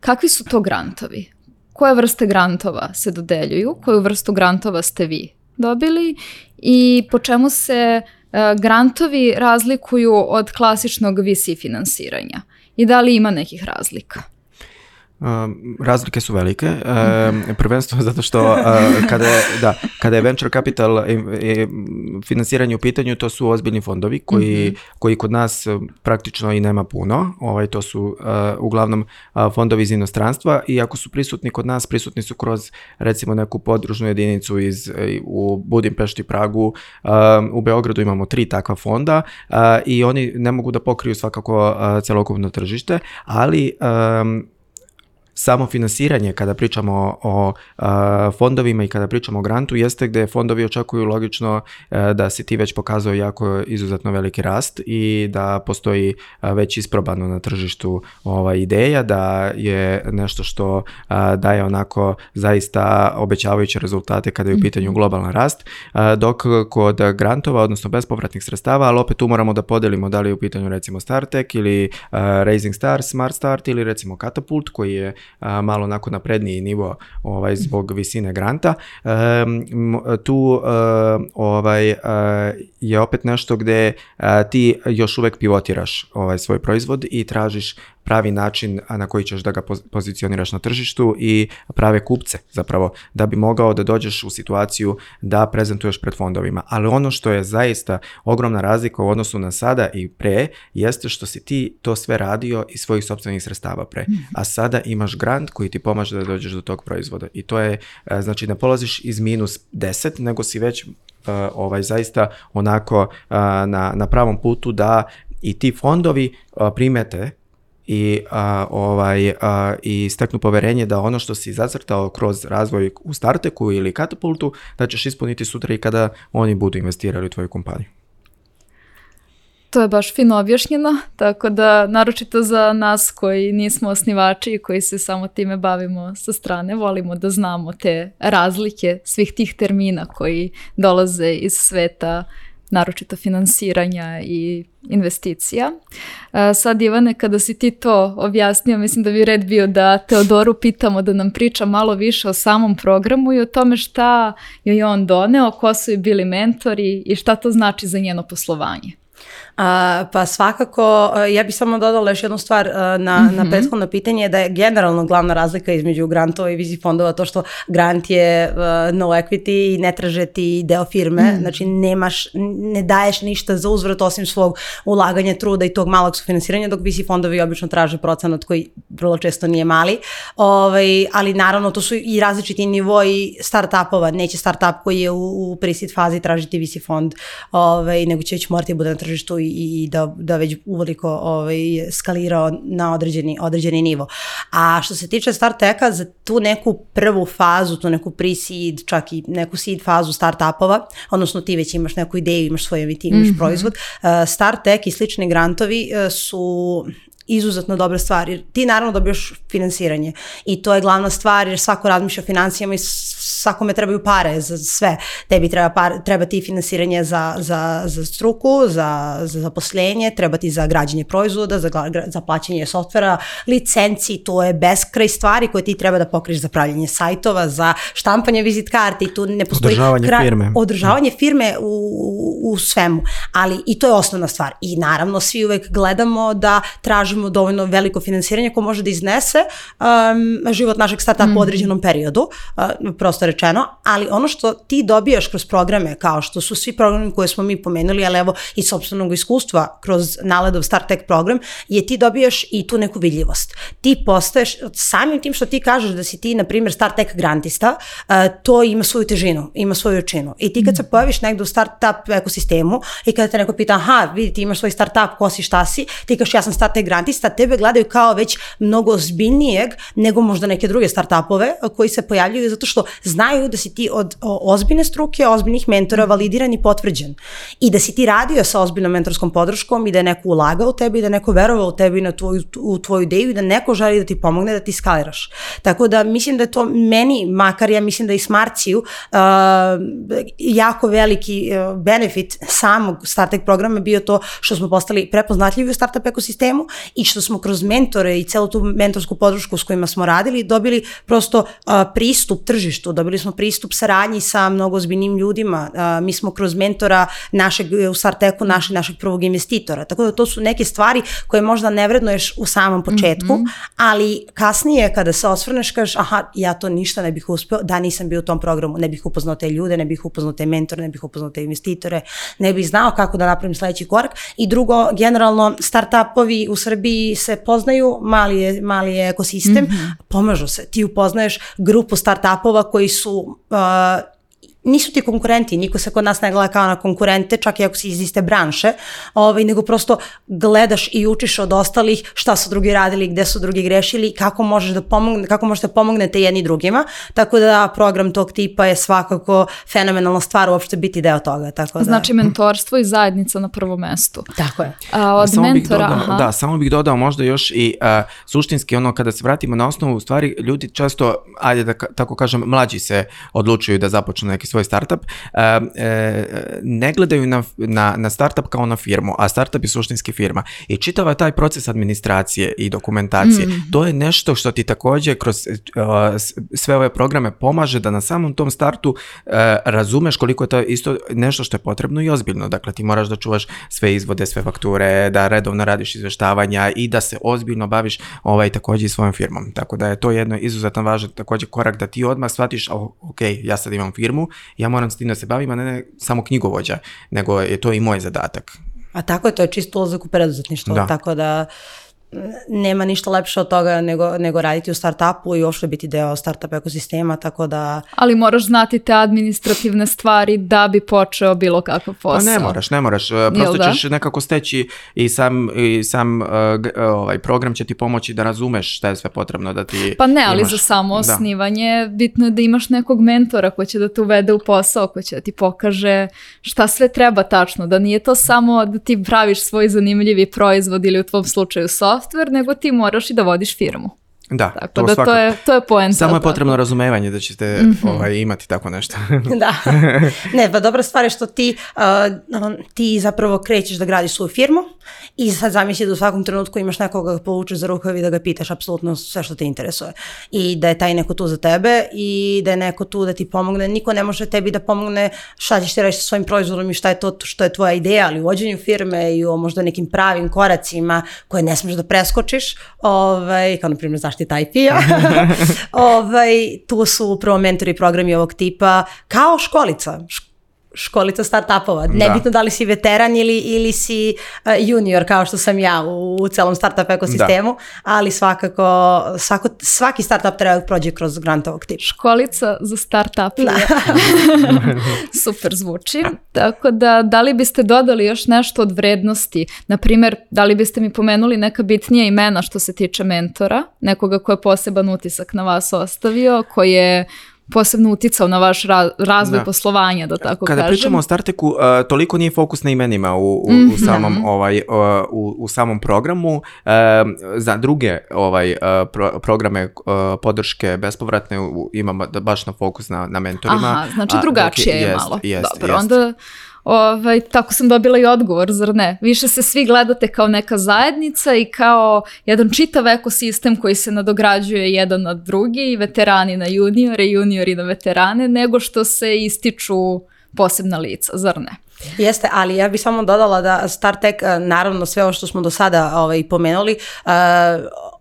kakvi su to grantovi? Koje vrste grantova se dodeljuju? Koju vrstu grantova ste vi dobili? I po čemu se uh, grantovi razlikuju od klasičnog VC finansiranja? I da li ima nekih razlika? Um, razlike su velike, um, prvenstveno zato što uh, kada, je, da, kada je venture capital i, i finansiranje u pitanju, to su ozbiljni fondovi koji, mm -hmm. koji kod nas praktično i nema puno, ovaj, to su uh, uglavnom uh, fondovi iz inostranstva i ako su prisutni kod nas, prisutni su kroz recimo neku podružnu jedinicu iz, u Budimpešti, Pragu, uh, u Beogradu imamo tri takva fonda uh, i oni ne mogu da pokriju svakako uh, celokupno tržište, ali um, samo finansiranje kada pričamo o fondovima i kada pričamo o grantu jeste gde fondovi očekuju logično a, da se ti već pokazao jako izuzetno veliki rast i da postoji već isprobano na tržištu ova ideja, da je nešto što daje onako zaista obećavajuće rezultate kada je u pitanju globalan rast, dok kod grantova, odnosno bespovratnih sredstava, ali opet tu moramo da podelimo da li je u pitanju recimo StarTech ili Raising Stars, Smart Start ili recimo Catapult koji je a, malo onako napredniji nivo ovaj, zbog visine granta. E, tu e, ovaj, e, je opet nešto gde a, ti još uvek pivotiraš ovaj svoj proizvod i tražiš pravi način na koji ćeš da ga pozicioniraš na tržištu i prave kupce zapravo da bi mogao da dođeš u situaciju da prezentuješ pred fondovima. Ali ono što je zaista ogromna razlika u odnosu na sada i pre jeste što si ti to sve radio iz svojih sobstvenih sredstava pre. Mhm. A sada imaš grant koji ti pomaže da dođeš do tog proizvoda. I to je, e, znači ne polaziš iz minus 10, nego si već uh, ovaj zaista onako uh, na, na pravom putu da i ti fondovi primete i a, ovaj a, i steknu poverenje da ono što si zacrtao kroz razvoj u Starteku ili Katapultu da ćeš ispuniti sutra i kada oni budu investirali u tvoju kompaniju. To je baš fino objašnjeno, tako da naročito za nas koji nismo osnivači i koji se samo time bavimo sa strane, volimo da znamo te razlike svih tih termina koji dolaze iz sveta naročito finansiranja i investicija. E, sad Ivane, kada si ti to objasnio, mislim da bi red bio da Teodoru pitamo da nam priča malo više o samom programu i o tome šta je on doneo, ko su bili mentori i šta to znači za njeno poslovanje. A, pa svakako, ja bih samo dodala još jednu stvar na, mm -hmm. na mhm. prethodno pitanje, da je generalno glavna razlika između grantova i vizi fondova to što grant je uh, no equity i ne traže ti deo firme, mm. znači nemaš, ne daješ ništa za uzvrat osim svog ulaganja, truda i tog malog sufinansiranja, dok vizi fondovi obično traže procenat koji vrlo često nije mali, ovaj, ali naravno to su i različiti nivoji start-upova, neće start-up koji je u, u pre-seed fazi tražiti visi fond, ovaj, nego će već morati da bude na tržištu i i da, da već uveliko ovaj, skalirao na određeni, određeni nivo. A što se tiče StartTeka, za tu neku prvu fazu, tu neku pre-seed, čak i neku seed fazu startupova, odnosno ti već imaš neku ideju, imaš svoj ti imaš mm -hmm. proizvod, uh, StartTech i slični grantovi uh, su izuzetno dobra stvar, jer ti naravno dobijaš finansiranje i to je glavna stvar jer svako razmišlja o financijama i svakome trebaju pare za sve. Tebi treba, par, treba ti finansiranje za, za, za struku, za, za zaposlenje, treba ti za građenje proizvoda, za, za plaćanje softvera, licenci, to je beskraj stvari koje ti treba da pokriš za pravljanje sajtova, za štampanje vizit karti i tu ne postoji... Održavanje kra... firme. Održavanje firme u, u, u svemu, ali i to je osnovna stvar. I naravno svi uvek gledamo da tražimo dovoljno veliko finansiranje ko može da iznese um, život našeg startupa mm -hmm. u određenom periodu, uh, prosto rečeno, ali ono što ti dobijaš kroz programe, kao što su svi programi koje smo mi pomenuli, ali evo i sobstvenog iskustva kroz naledov Start Tech program, je ti dobijaš i tu neku vidljivost. Ti postaješ, samim tim što ti kažeš da si ti, na primjer, Start Tech grantista, uh, to ima svoju težinu, ima svoju učinu. I ti kad se pojaviš negde u startup ekosistemu i kada te neko pita, aha, vidi ti imaš svoj startup, ko si, šta si, ti kažeš ja sam Start Tech grantista, tebe gledaju kao već mnogo ozbiljnijeg nego možda neke druge startupove koji se pojavljuju zato što znaju da si ti od ozbiljne struke, ozbiljnih mentora validiran i potvrđen. I da si ti radio sa ozbiljnom mentorskom podrškom i da je neko ulagao u tebi i da je neko verovao u tebi na tvoju, u tvoju ideju i da neko želi da ti pomogne da ti skaliraš. Tako da mislim da je to meni, makar ja mislim da i Smarciju, uh, jako veliki uh, benefit samog Startek programa bio to što smo postali prepoznatljivi u startup ekosistemu i što smo kroz mentore i celu tu mentorsku podršku s kojima smo radili dobili prosto uh, pristup tržištu, dobili smo pristup saradnji sa mnogo ozbiljnim ljudima. Uh, mi smo kroz mentora našeg, u Starteku našeg, našeg prvog investitora. Tako da to su neke stvari koje možda ne vrednuješ u samom početku, mm -hmm. ali kasnije kada se osvrneš kažeš aha, ja to ništa ne bih uspeo, da nisam bio u tom programu, ne bih upoznao te ljude, ne bih upoznao te mentore, ne bih upoznao te investitore, ne bih znao kako da napravim sledeći korak. I drugo, generalno, startupovi u Srbiji se poznaju, mali je, mali je ekosistem, mm -hmm. pomažu se. Ti upoznaješ grupu startupova koji su uh, nisu ti konkurenti, niko se kod nas ne gleda kao na konkurente, čak i ako si iz iste branše, ovaj, nego prosto gledaš i učiš od ostalih šta su drugi radili, gde su drugi grešili, kako možeš da pomogne, kako možete da pomognete jedni drugima, tako da program tog tipa je svakako fenomenalna stvar uopšte biti deo toga. Tako da. Znači mentorstvo i zajednica na prvom mestu. Tako je. A, od samo mentora, bih dodao, Da, samo bih dodao možda još i uh, suštinski ono kada se vratimo na osnovu stvari, ljudi često, ajde da tako kažem, mlađi se odlučuju da započnu neki svoj startup, ne gledaju na, na, na startup kao na firmu, a startup je suštinski firma. I čitava taj proces administracije i dokumentacije, Mhm. to je nešto što ti takođe kroz e, sve ove programe pomaže da na samom tom startu e, razumeš koliko je to isto nešto što je potrebno i ozbiljno. Dakle, ti moraš da čuvaš sve izvode, sve fakture, da redovno radiš izveštavanja i da se ozbiljno baviš ovaj, takođe i svojom firmom. Tako da je to jedno izuzetno važan takođe korak da ti odmah shvatiš, "O, ok, ja sad imam firmu, ja moram s tim da se bavim, a ne, ne samo knjigovođa, nego je to i moj zadatak. A tako je, to je čisto ulazak u preduzetništvo, Da. tako da nema ništa lepše od toga nego, nego raditi u startupu i uopšte biti deo startup ekosistema, tako da Ali moraš znati te administrativne stvari da bi počeo bilo kakav posao. Pa ne moraš, ne moraš, e, prosto da? ćeš nekako steći i sam, i sam e, ovaj, program će ti pomoći da razumeš šta je sve potrebno da ti Pa ne, ali imaš. za samo Da. osnivanje bitno je da imaš nekog mentora ko će da te uvede u posao, ko će da ti pokaže šta sve treba tačno, da nije to samo da ti praviš svoj zanimljivi proizvod ili u tvom slučaju software, nego ti moraš i da vodiš firmu. Da, Tako to da svakako. to je, to je poenta. Samo je potrebno razumevanje da ćete Mhm. ovaj, imati tako nešto. da. ne, pa dobra stvar je što ti, uh, ti zapravo krećeš da gradiš svoju firmu i sad zamisli da u svakom trenutku imaš nekoga da povučeš za rukav i da ga pitaš apsolutno sve što te interesuje. I da je taj neko tu za tebe i da je neko tu da ti pomogne. Niko ne može tebi da pomogne šta ćeš ti reći sa svojim proizvodom i šta je to što je tvoja ideja, ali u vođenju firme i o možda nekim pravim koracima koje ne smeš da preskočiš, ovaj, kao na primjer zaštita IP-a, ovaj, tu su upravo mentori programi ovog tipa kao školica. Školica startupova. Da. Nebitno da li si veteran ili, ili si uh, junior kao što sam ja u, u celom startup ekosistemu, ali svakako svako, svaki startup treba da prođe kroz grant ovog tipa. Školica za start-up. Super zvuči. Tako da, da li biste dodali još nešto od vrednosti? Naprimjer, da li biste mi pomenuli neka bitnija imena što se tiče mentora? Nekoga ko je poseban utisak na vas ostavio, koji je posebno uticao na vaš ra- razvoj Da. poslovanja, da tako Kada kažem. pričamo o Starteku, uh, toliko nije fokus na imenima u, u, Mhm. u samom ovaj uh, u, u samom programu. Um, za druge ovaj uh, pro- programe uh, podrške bespovratne imamo da baš na fokus na na mentorima. Aha, znači A, drugačije dok je jest, malo. jest, Dobro, jest. onda ovaj, tako sam dobila i odgovor, zar ne? Više se svi gledate kao neka zajednica i kao jedan čitav ekosistem koji se nadograđuje jedan na drugi, veterani na juniore, juniori na veterane, nego što se ističu posebna lica, zar ne? Jeste, ali ja bih samo dodala da StarTech, eh, naravno sve ovo što smo do sada ovaj, pomenuli, uh,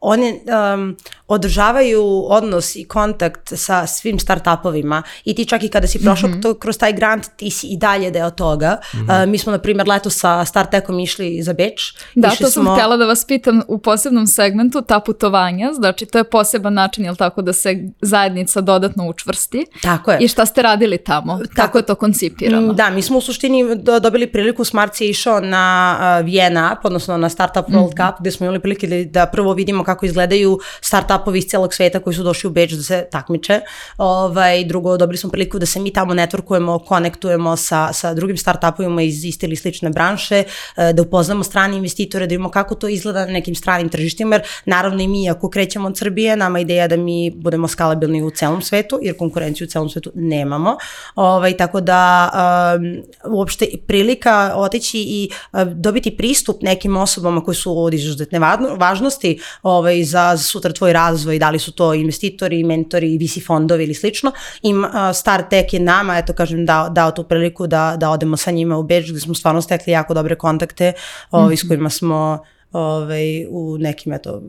oni um, održavaju odnos i kontakt sa svim startupovima i ti čak i kada si prošao to, kroz taj grant, ti si i dalje deo toga. Eh, mi smo, na primjer, leto sa StarTechom išli za Beč. Da, Išli to sam smo- htjela da vas pitam u posebnom segmentu, ta putovanja, znači to je poseban način, jel tako, da se zajednica dodatno učvrsti. Tako je. I šta ste radili tamo? Kako je to koncipirano? Mm, Da, mi smo u suštini do- dobili priliku, Smarts je išao na uh, Vienna, odnosno na Startup World Cup, gde smo imali prilike da, da prvo vidimo kako izgledaju startupovi iz celog sveta koji su došli u Beč da se takmiče. Ovaj, drugo, dobili smo priliku da se mi tamo networkujemo, konektujemo sa, sa drugim startupovima iz iste ili slične branše, uh, da upoznamo strane investitore, da vidimo kako to izgleda na nekim stranim tržištima, jer naravno i mi ako krećemo od Srbije, nama je ideja da mi budemo skalabilni u celom svetu, jer konkurenciju u celom svetu nemamo. Ovaj, tako da um, uopšte prilika otići i uh, dobiti pristup nekim osobama koji su od izuzetne važnosti ovaj, za, sutra tvoj razvoj, da li su to investitori, mentori, VC fondovi ili slično. Im uh, StarTech je nama, eto kažem, dao, dao tu priliku da, da odemo sa njima u Beč, gde smo stvarno stekli jako dobre kontakte ovaj, s kojima smo ovaj, u nekim, eto,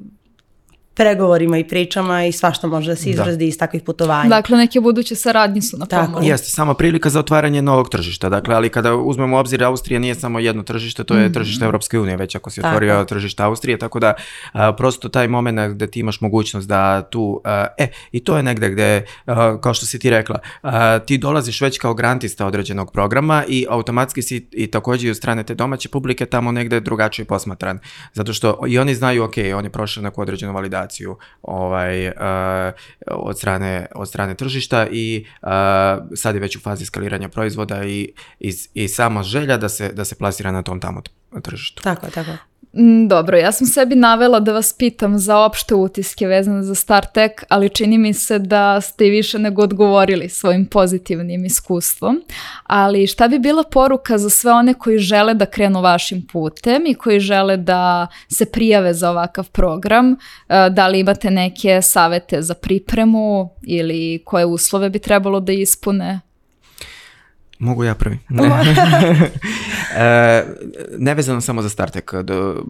pregovorima i pričama i svašta može da se izrazi iz takvih putovanja. Dakle, neke buduće saradnje su na Tako pomoru. Jeste, samo prilika za otvaranje novog tržišta. Dakle, ali kada uzmemo u obzir Austrija nije samo jedno tržište, to je tržište Europske unije, već ako si Tako. otvorio tržište Austrije, tako da a, prosto taj moment gde ti imaš mogućnost da tu, a, e, i to je negde gde, a, kao što si ti rekla, a, ti dolaziš već kao grantista određenog programa i automatski si i takođe i od strane te domaće publike tamo negde drugačije posmatran. Zato što i oni znaju, ok, on je prošao neku određenu validaciju ovaj, uh, od, strane, od strane tržišta i uh, sad je već u fazi skaliranja proizvoda i, i, i sama želja da se, da se plasira na tom tamo tržištu. Tako tako Dobro, ja sam sebi navela da vas pitam za opšte utiske vezane za StarTech, ali čini mi se da ste i više nego odgovorili svojim pozitivnim iskustvom. Ali šta bi bila poruka za sve one koji žele da krenu vašim putem i koji žele da se prijave za ovakav program? E, Da li imate neke savete za pripremu ili koje uslove bi trebalo da ispune? Mogu ja prvi. e, nevezano samo za Startek. Do,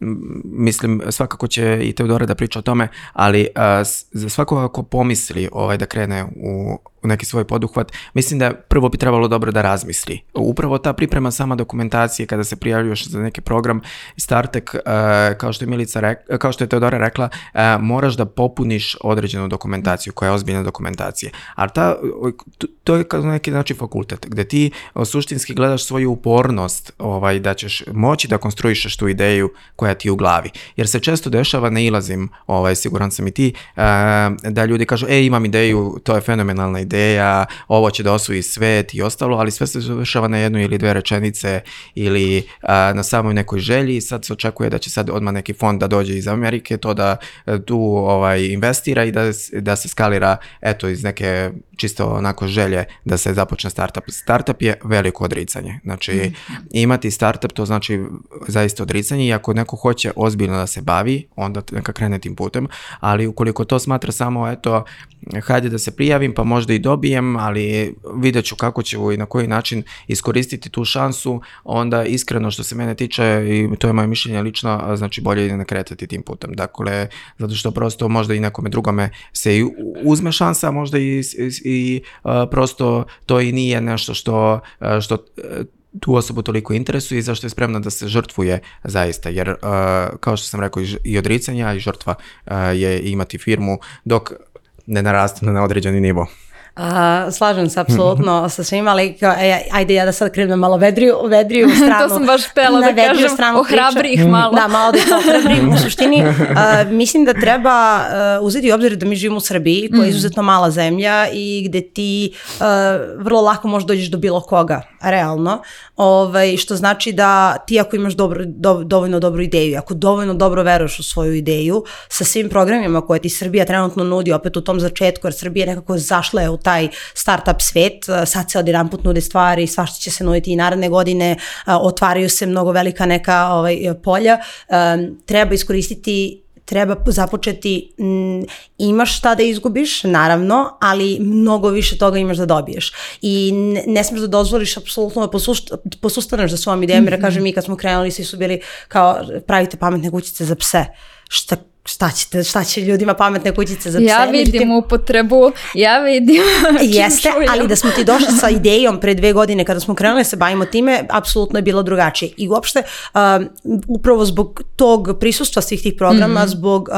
m, mislim, svakako će i Teodora da priča o tome, ali a, s- za svakoga ko pomisli ovaj, da krene u, u neki svoj poduhvat, mislim da prvo bi trebalo dobro da razmisli. Upravo ta priprema sama dokumentacije kada se prijavljuješ za neki program Startek, e, kao što je Milica rek, kao što je Teodora rekla, e, moraš da popuniš određenu dokumentaciju koja je ozbiljna dokumentacija. Ali ta, to- je kao neki znači fakultet gde ti suštinski gledaš svoju upornost ovaj, da ćeš moći da konstruišeš tu ideju koja ti je u glavi. Jer se često dešava, ne ilazim, ovaj, siguran sam i ti, da ljudi kažu, e, imam ideju, to je fenomenalna ideja, ovo će da osvoji svet i ostalo, ali sve se završava na jednu ili dve rečenice ili a, na samoj nekoj želji i sad se očekuje da će sad odmah neki fond da dođe iz Amerike, to da e, tu ovaj, investira i da, da se skalira eto iz neke čisto onako želje da se započne startup. Startup je veliko odricanje. Znači imati startup to znači zaista odricanje i ako neko hoće ozbiljno da se bavi, onda neka krene tim putem, ali ukoliko to smatra samo eto hajde da se prijavim pa možda i dobijem, ali vidjet ću kako ću i na koji način iskoristiti tu šansu, onda iskreno što se mene tiče i to je moje mišljenje lično, znači bolje je ne kretati tim putem. Dakle, zato što prosto možda i nekome drugome se i uzme šansa, možda i, i, prosto to i nije nešto što, što e, tu osobu toliko interesuje i zašto je spremna da se žrtvuje zaista, jer uh, kao što sam rekao i odricanja i žrtva uh, je imati firmu dok ne naraste na određeni nivo. A, slažem se apsolutno sa svima, ali kao, e, ajde ja da sad krenem na malo vedriju, vedriju stranu. to sam baš htela da kažem, stranu ohrabri ih malo. Da, malo da ih ohrabrim. U suštini, a, mislim da treba a, uzeti u obzir da mi živimo u Srbiji, koja je izuzetno mala zemlja i gde ti a, vrlo lako možeš dođeš do bilo koga, realno. Ovaj, što znači da ti ako imaš dobro, do, dovoljno dobru ideju, ako dovoljno dobro veruješ u svoju ideju, sa svim programima koje ti Srbija trenutno nudi, opet u tom začetku, jer Srbija nekako zašla je u taj startup svet, a, sad se odjedan put nude stvari, svašta će se nuditi i naredne godine, a, otvaraju se mnogo velika neka ovaj, polja, Em, treba iskoristiti treba započeti, m, imaš šta da izgubiš, naravno, ali mnogo više toga imaš da dobiješ. I ne, smeš da dozvoliš apsolutno da posustaneš za svojom idejom, jer kažem mi kad smo krenuli svi su bili kao pravite pametne kućice za pse. Šta, šta, ćete, šta će ljudima pametne kućice za pse? Ja Međutim, vidim upotrebu, ja vidim Jeste, čujem. ali da smo ti došli sa idejom pre dve godine kada smo krenuli da se bavimo time, apsolutno je bilo drugačije. I uopšte, um, upravo zbog tog prisustva svih tih programa, Mhm. zbog uh,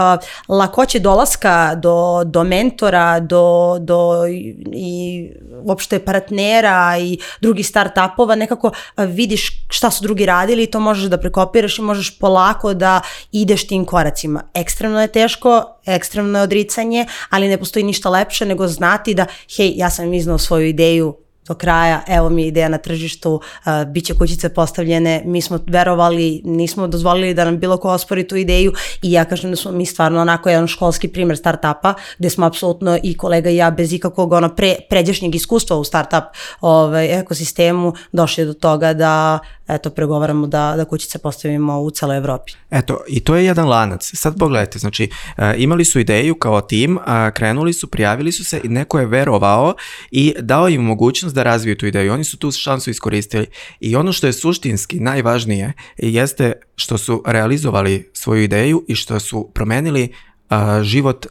lakoće dolaska do, do mentora, do, do i, i uopšte partnera i drugih start-upova, nekako uh, vidiš šta su drugi radili i to možeš da prekopiraš i možeš polako da ideš tim koracima. Ekstremno je teško, ekstremno je odricanje, ali ne postoji ništa lepše nego znati da, hej, ja sam iznao svoju ideju do kraja, evo mi ideja na tržištu, uh, bit će kućice postavljene, mi smo verovali, nismo dozvolili da nam bilo ko ospori tu ideju i ja kažem da smo mi stvarno onako jedan školski primer startupa, gde smo apsolutno i kolega i ja bez ikakvog ono pre, pređašnjeg iskustva u startup ovaj, ekosistemu došli do toga da eto pregovaramo da, da kućice postavimo u celoj Evropi. Eto, i to je jedan lanac. Sad pogledajte, znači, e, imali su ideju kao tim, krenuli su, prijavili su se i neko je verovao i dao im mogućnost da razviju tu ideju. Oni su tu šansu iskoristili. I ono što je suštinski najvažnije jeste što su realizovali svoju ideju i što su promenili život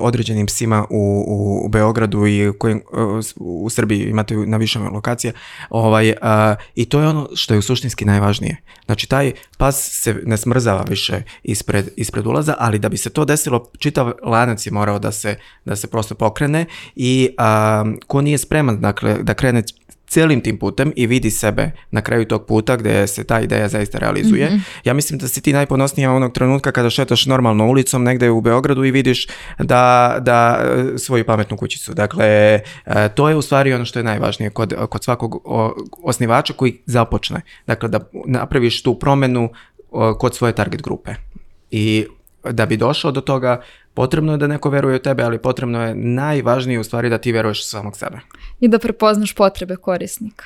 određenim psima u, u, Beogradu i kojim, s- u Srbiji imate na više lokacija ovaj, a, i to je ono što je u suštinski najvažnije. Znači taj pas se ne smrzava više ispred, ispred ulaza, ali da bi se to desilo, čitav lanac je morao da se, da se prosto pokrene i a, ko nije spreman dakle, da krene cijelim tim putem i vidi sebe na kraju tog puta gdje se ta ideja zaista realizuje. Ja mislim da si ti najponosnija onog trenutka kada šetaš normalno ulicom negdje u Beogradu i vidiš da, da e, svoju pametnu kućicu. Dakle, e, to je u stvari ono što je najvažnije kod, kod svakog osnivača koji započne. Dakle, da napraviš tu promenu kod svoje target grupe. I da bi došao do toga, potrebno je da neko veruje u tebe, ali potrebno je najvažnije u stvari da ti veruješ u samog sebe. I da prepoznaš potrebe korisnika.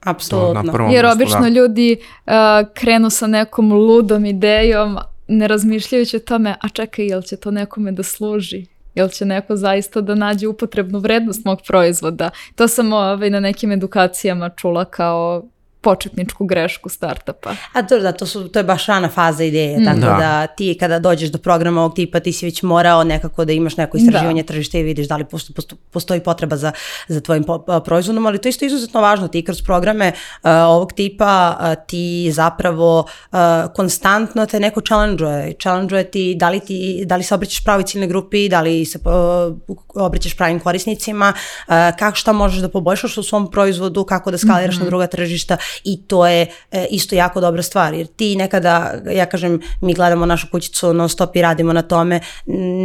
Apsolutno. Jer mjestu, obično da. ljudi uh, krenu sa nekom ludom idejom, ne razmišljajući o tome, a čekaj, jel će to nekome da služi? Jel će neko zaista da nađe upotrebnu vrednost mog proizvoda? To sam ovaj, na nekim edukacijama čula kao početničku grešku startupa. A to, da, to, su, to je baš rana faza ideje, tako Da. da. ti kada dođeš do programa ovog tipa ti si već morao nekako da imaš neko istraživanje tržišta i vidiš da li posto, posto, postoji potreba za, za tvojim po- a, proizvodom, ali to je isto izuzetno važno, ti kroz programe a, ovog tipa a, ti zapravo a, konstantno te neko challenge-uje, challenge ti da li, ti, da li se obraćaš pravoj ciljnoj grupi, da li se a, obraćaš pravim korisnicima, a, kako šta možeš da poboljšaš u svom proizvodu, kako da skaliraš na druga tržišta i to je e, isto jako dobra stvar, jer ti nekada, ja kažem, mi gledamo našu kućicu non stop i radimo na tome,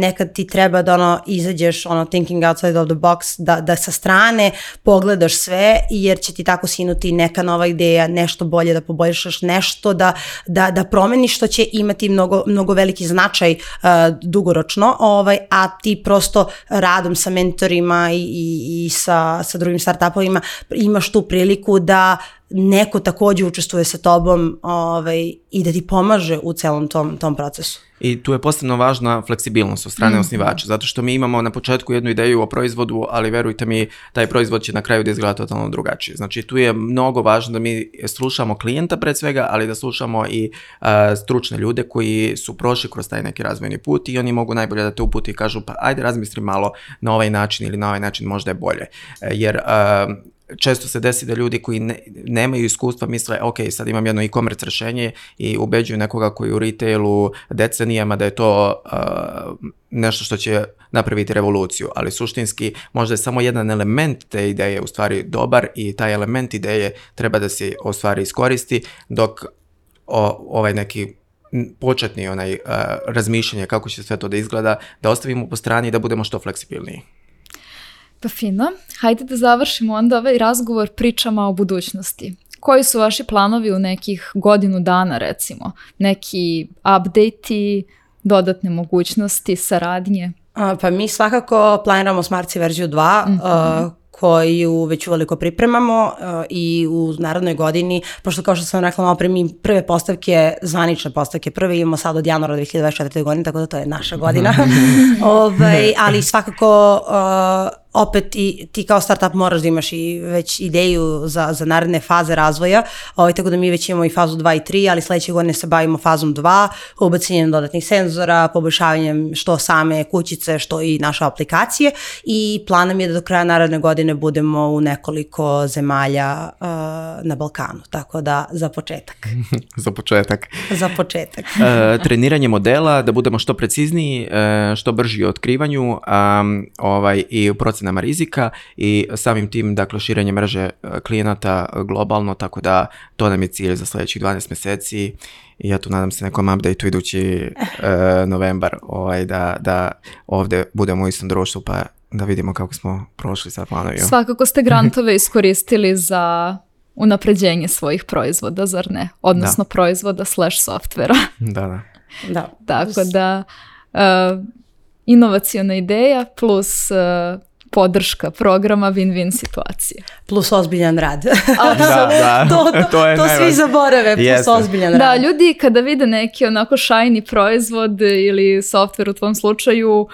nekad ti treba da ono izađeš ono thinking outside of the box, da, da sa strane pogledaš sve, jer će ti tako sinuti neka nova ideja, nešto bolje da poboljšaš, nešto da, da, da promeniš što će imati mnogo, mnogo veliki značaj uh, dugoročno, ovaj, a ti prosto radom sa mentorima i, i, i sa, sa drugim startupovima imaš tu priliku da neko takođe učestvuje sa tobom ovaj, i da ti pomaže u celom tom, tom procesu. I tu je posebno važna fleksibilnost od strane osnivača, zato što mi imamo na početku jednu ideju o proizvodu, ali verujte mi, taj proizvod će na kraju da izgleda totalno drugačije. Znači tu je mnogo važno da mi slušamo klijenta pred svega, ali da slušamo i a, stručne ljude koji su prošli kroz taj neki razvojni put i oni mogu najbolje da te uputi i kažu pa ajde razmisli malo na ovaj način ili na ovaj način možda je bolje. E, Jer a, često se desi da ljudi koji ne, nemaju iskustva misle, ok, sad imam jedno e-commerce rešenje i ubeđuju nekoga koji u retailu decenijama da je to uh, nešto što će napraviti revoluciju, ali suštinski možda je samo jedan element te ideje u stvari dobar i taj element ideje treba da se u stvari iskoristi, dok o, ovaj neki početni onaj uh, razmišljanje kako će sve to da izgleda, da ostavimo po strani i da budemo što fleksibilniji. Pa fino. Hajde da završimo onda ovaj razgovor pričama o budućnosti. Koji su vaši planovi u nekih godinu dana recimo? Neki update dodatne mogućnosti, saradnje? A, pa mi svakako planiramo Smartci verziju 2, uh, koju već uveliko pripremamo uh, i u narodnoj godini, pošto kao što sam rekla malo pre, mi prve postavke, zvanične postavke, prve imamo sad od januara 2024. godine, tako da to je naša godina. ovaj, ali svakako uh, opet i ti kao startup moraš da imaš i već ideju za, za naredne faze razvoja, ovaj, tako da mi već imamo i fazu 2 i 3, ali sledeće godine se bavimo fazom 2, ubacanjem dodatnih senzora, poboljšavanjem što same kućice, što i naše aplikacije i plan nam je da do kraja naredne godine budemo u nekoliko zemalja uh, na Balkanu, tako da za početak. Za početak. za početak. e, treniranje modela, da budemo što precizniji, e, što brži u otkrivanju um, ovaj, i u procenama rizika i samim tim, dakle, širenje mreže e, klijenata globalno, tako da to nam je cilj za sledećih 12 meseci i ja tu nadam se nekom update-u idući e, novembar ovaj, da, da ovde budemo u istom društvu pa da vidimo kako smo prošli sa planovima. Svakako ste grantove iskoristili za unapređenje svojih proizvoda, zar ne? Odnosno proizvoda slash softvera. Da, da. Da. Tako da, uh, inovacijona ideja plus uh, podrška programa win-win situacije. Plus ozbiljan rad. Da, da. to, to, To je to svi zaborave, plus Jeste. ozbiljan Da, rad. ljudi kada vide neki onako shiny proizvod ili software u tvom slučaju, uh,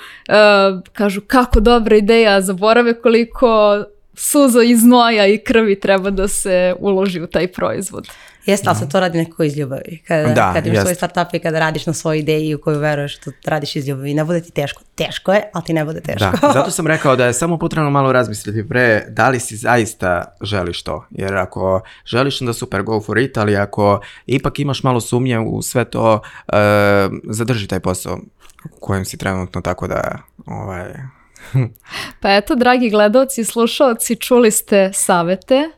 kažu kako dobra ideja, zaborave koliko suza iz znoja i krvi treba da se uloži u taj proizvod. Jeste, ali se to radi nekako iz ljubavi. Kada, Da, kada imaš svoj startup i kada radiš na svojoj ideji u koju veruješ, to radiš iz ljubavi. Ne bude ti teško. Teško je, ali ti ne bude teško. Da, zato sam rekao da je samo potrebno malo razmisliti pre da li si zaista želiš to. Jer ako želiš onda super, go for it, ali ako ipak imaš malo sumnje u sve to, e, zadrži taj posao u kojem si trenutno, tako da ovaj, Pa eto, dragi gledalci i slušalci, čuli ste savete.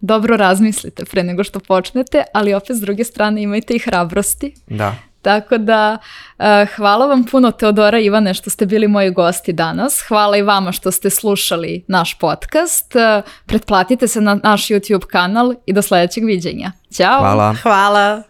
Dobro razmislite pre nego što počnete, ali opet s druge strane imajte i hrabrosti. da. Tako da, eh, hvala vam puno Teodora i Ivane što ste bili moji gosti danas. Hvala i vama što ste slušali naš podcast. Eh, Pretplatite se na naš YouTube kanal i do sledećeg viđenja. Ćao! Hvala. Hvala.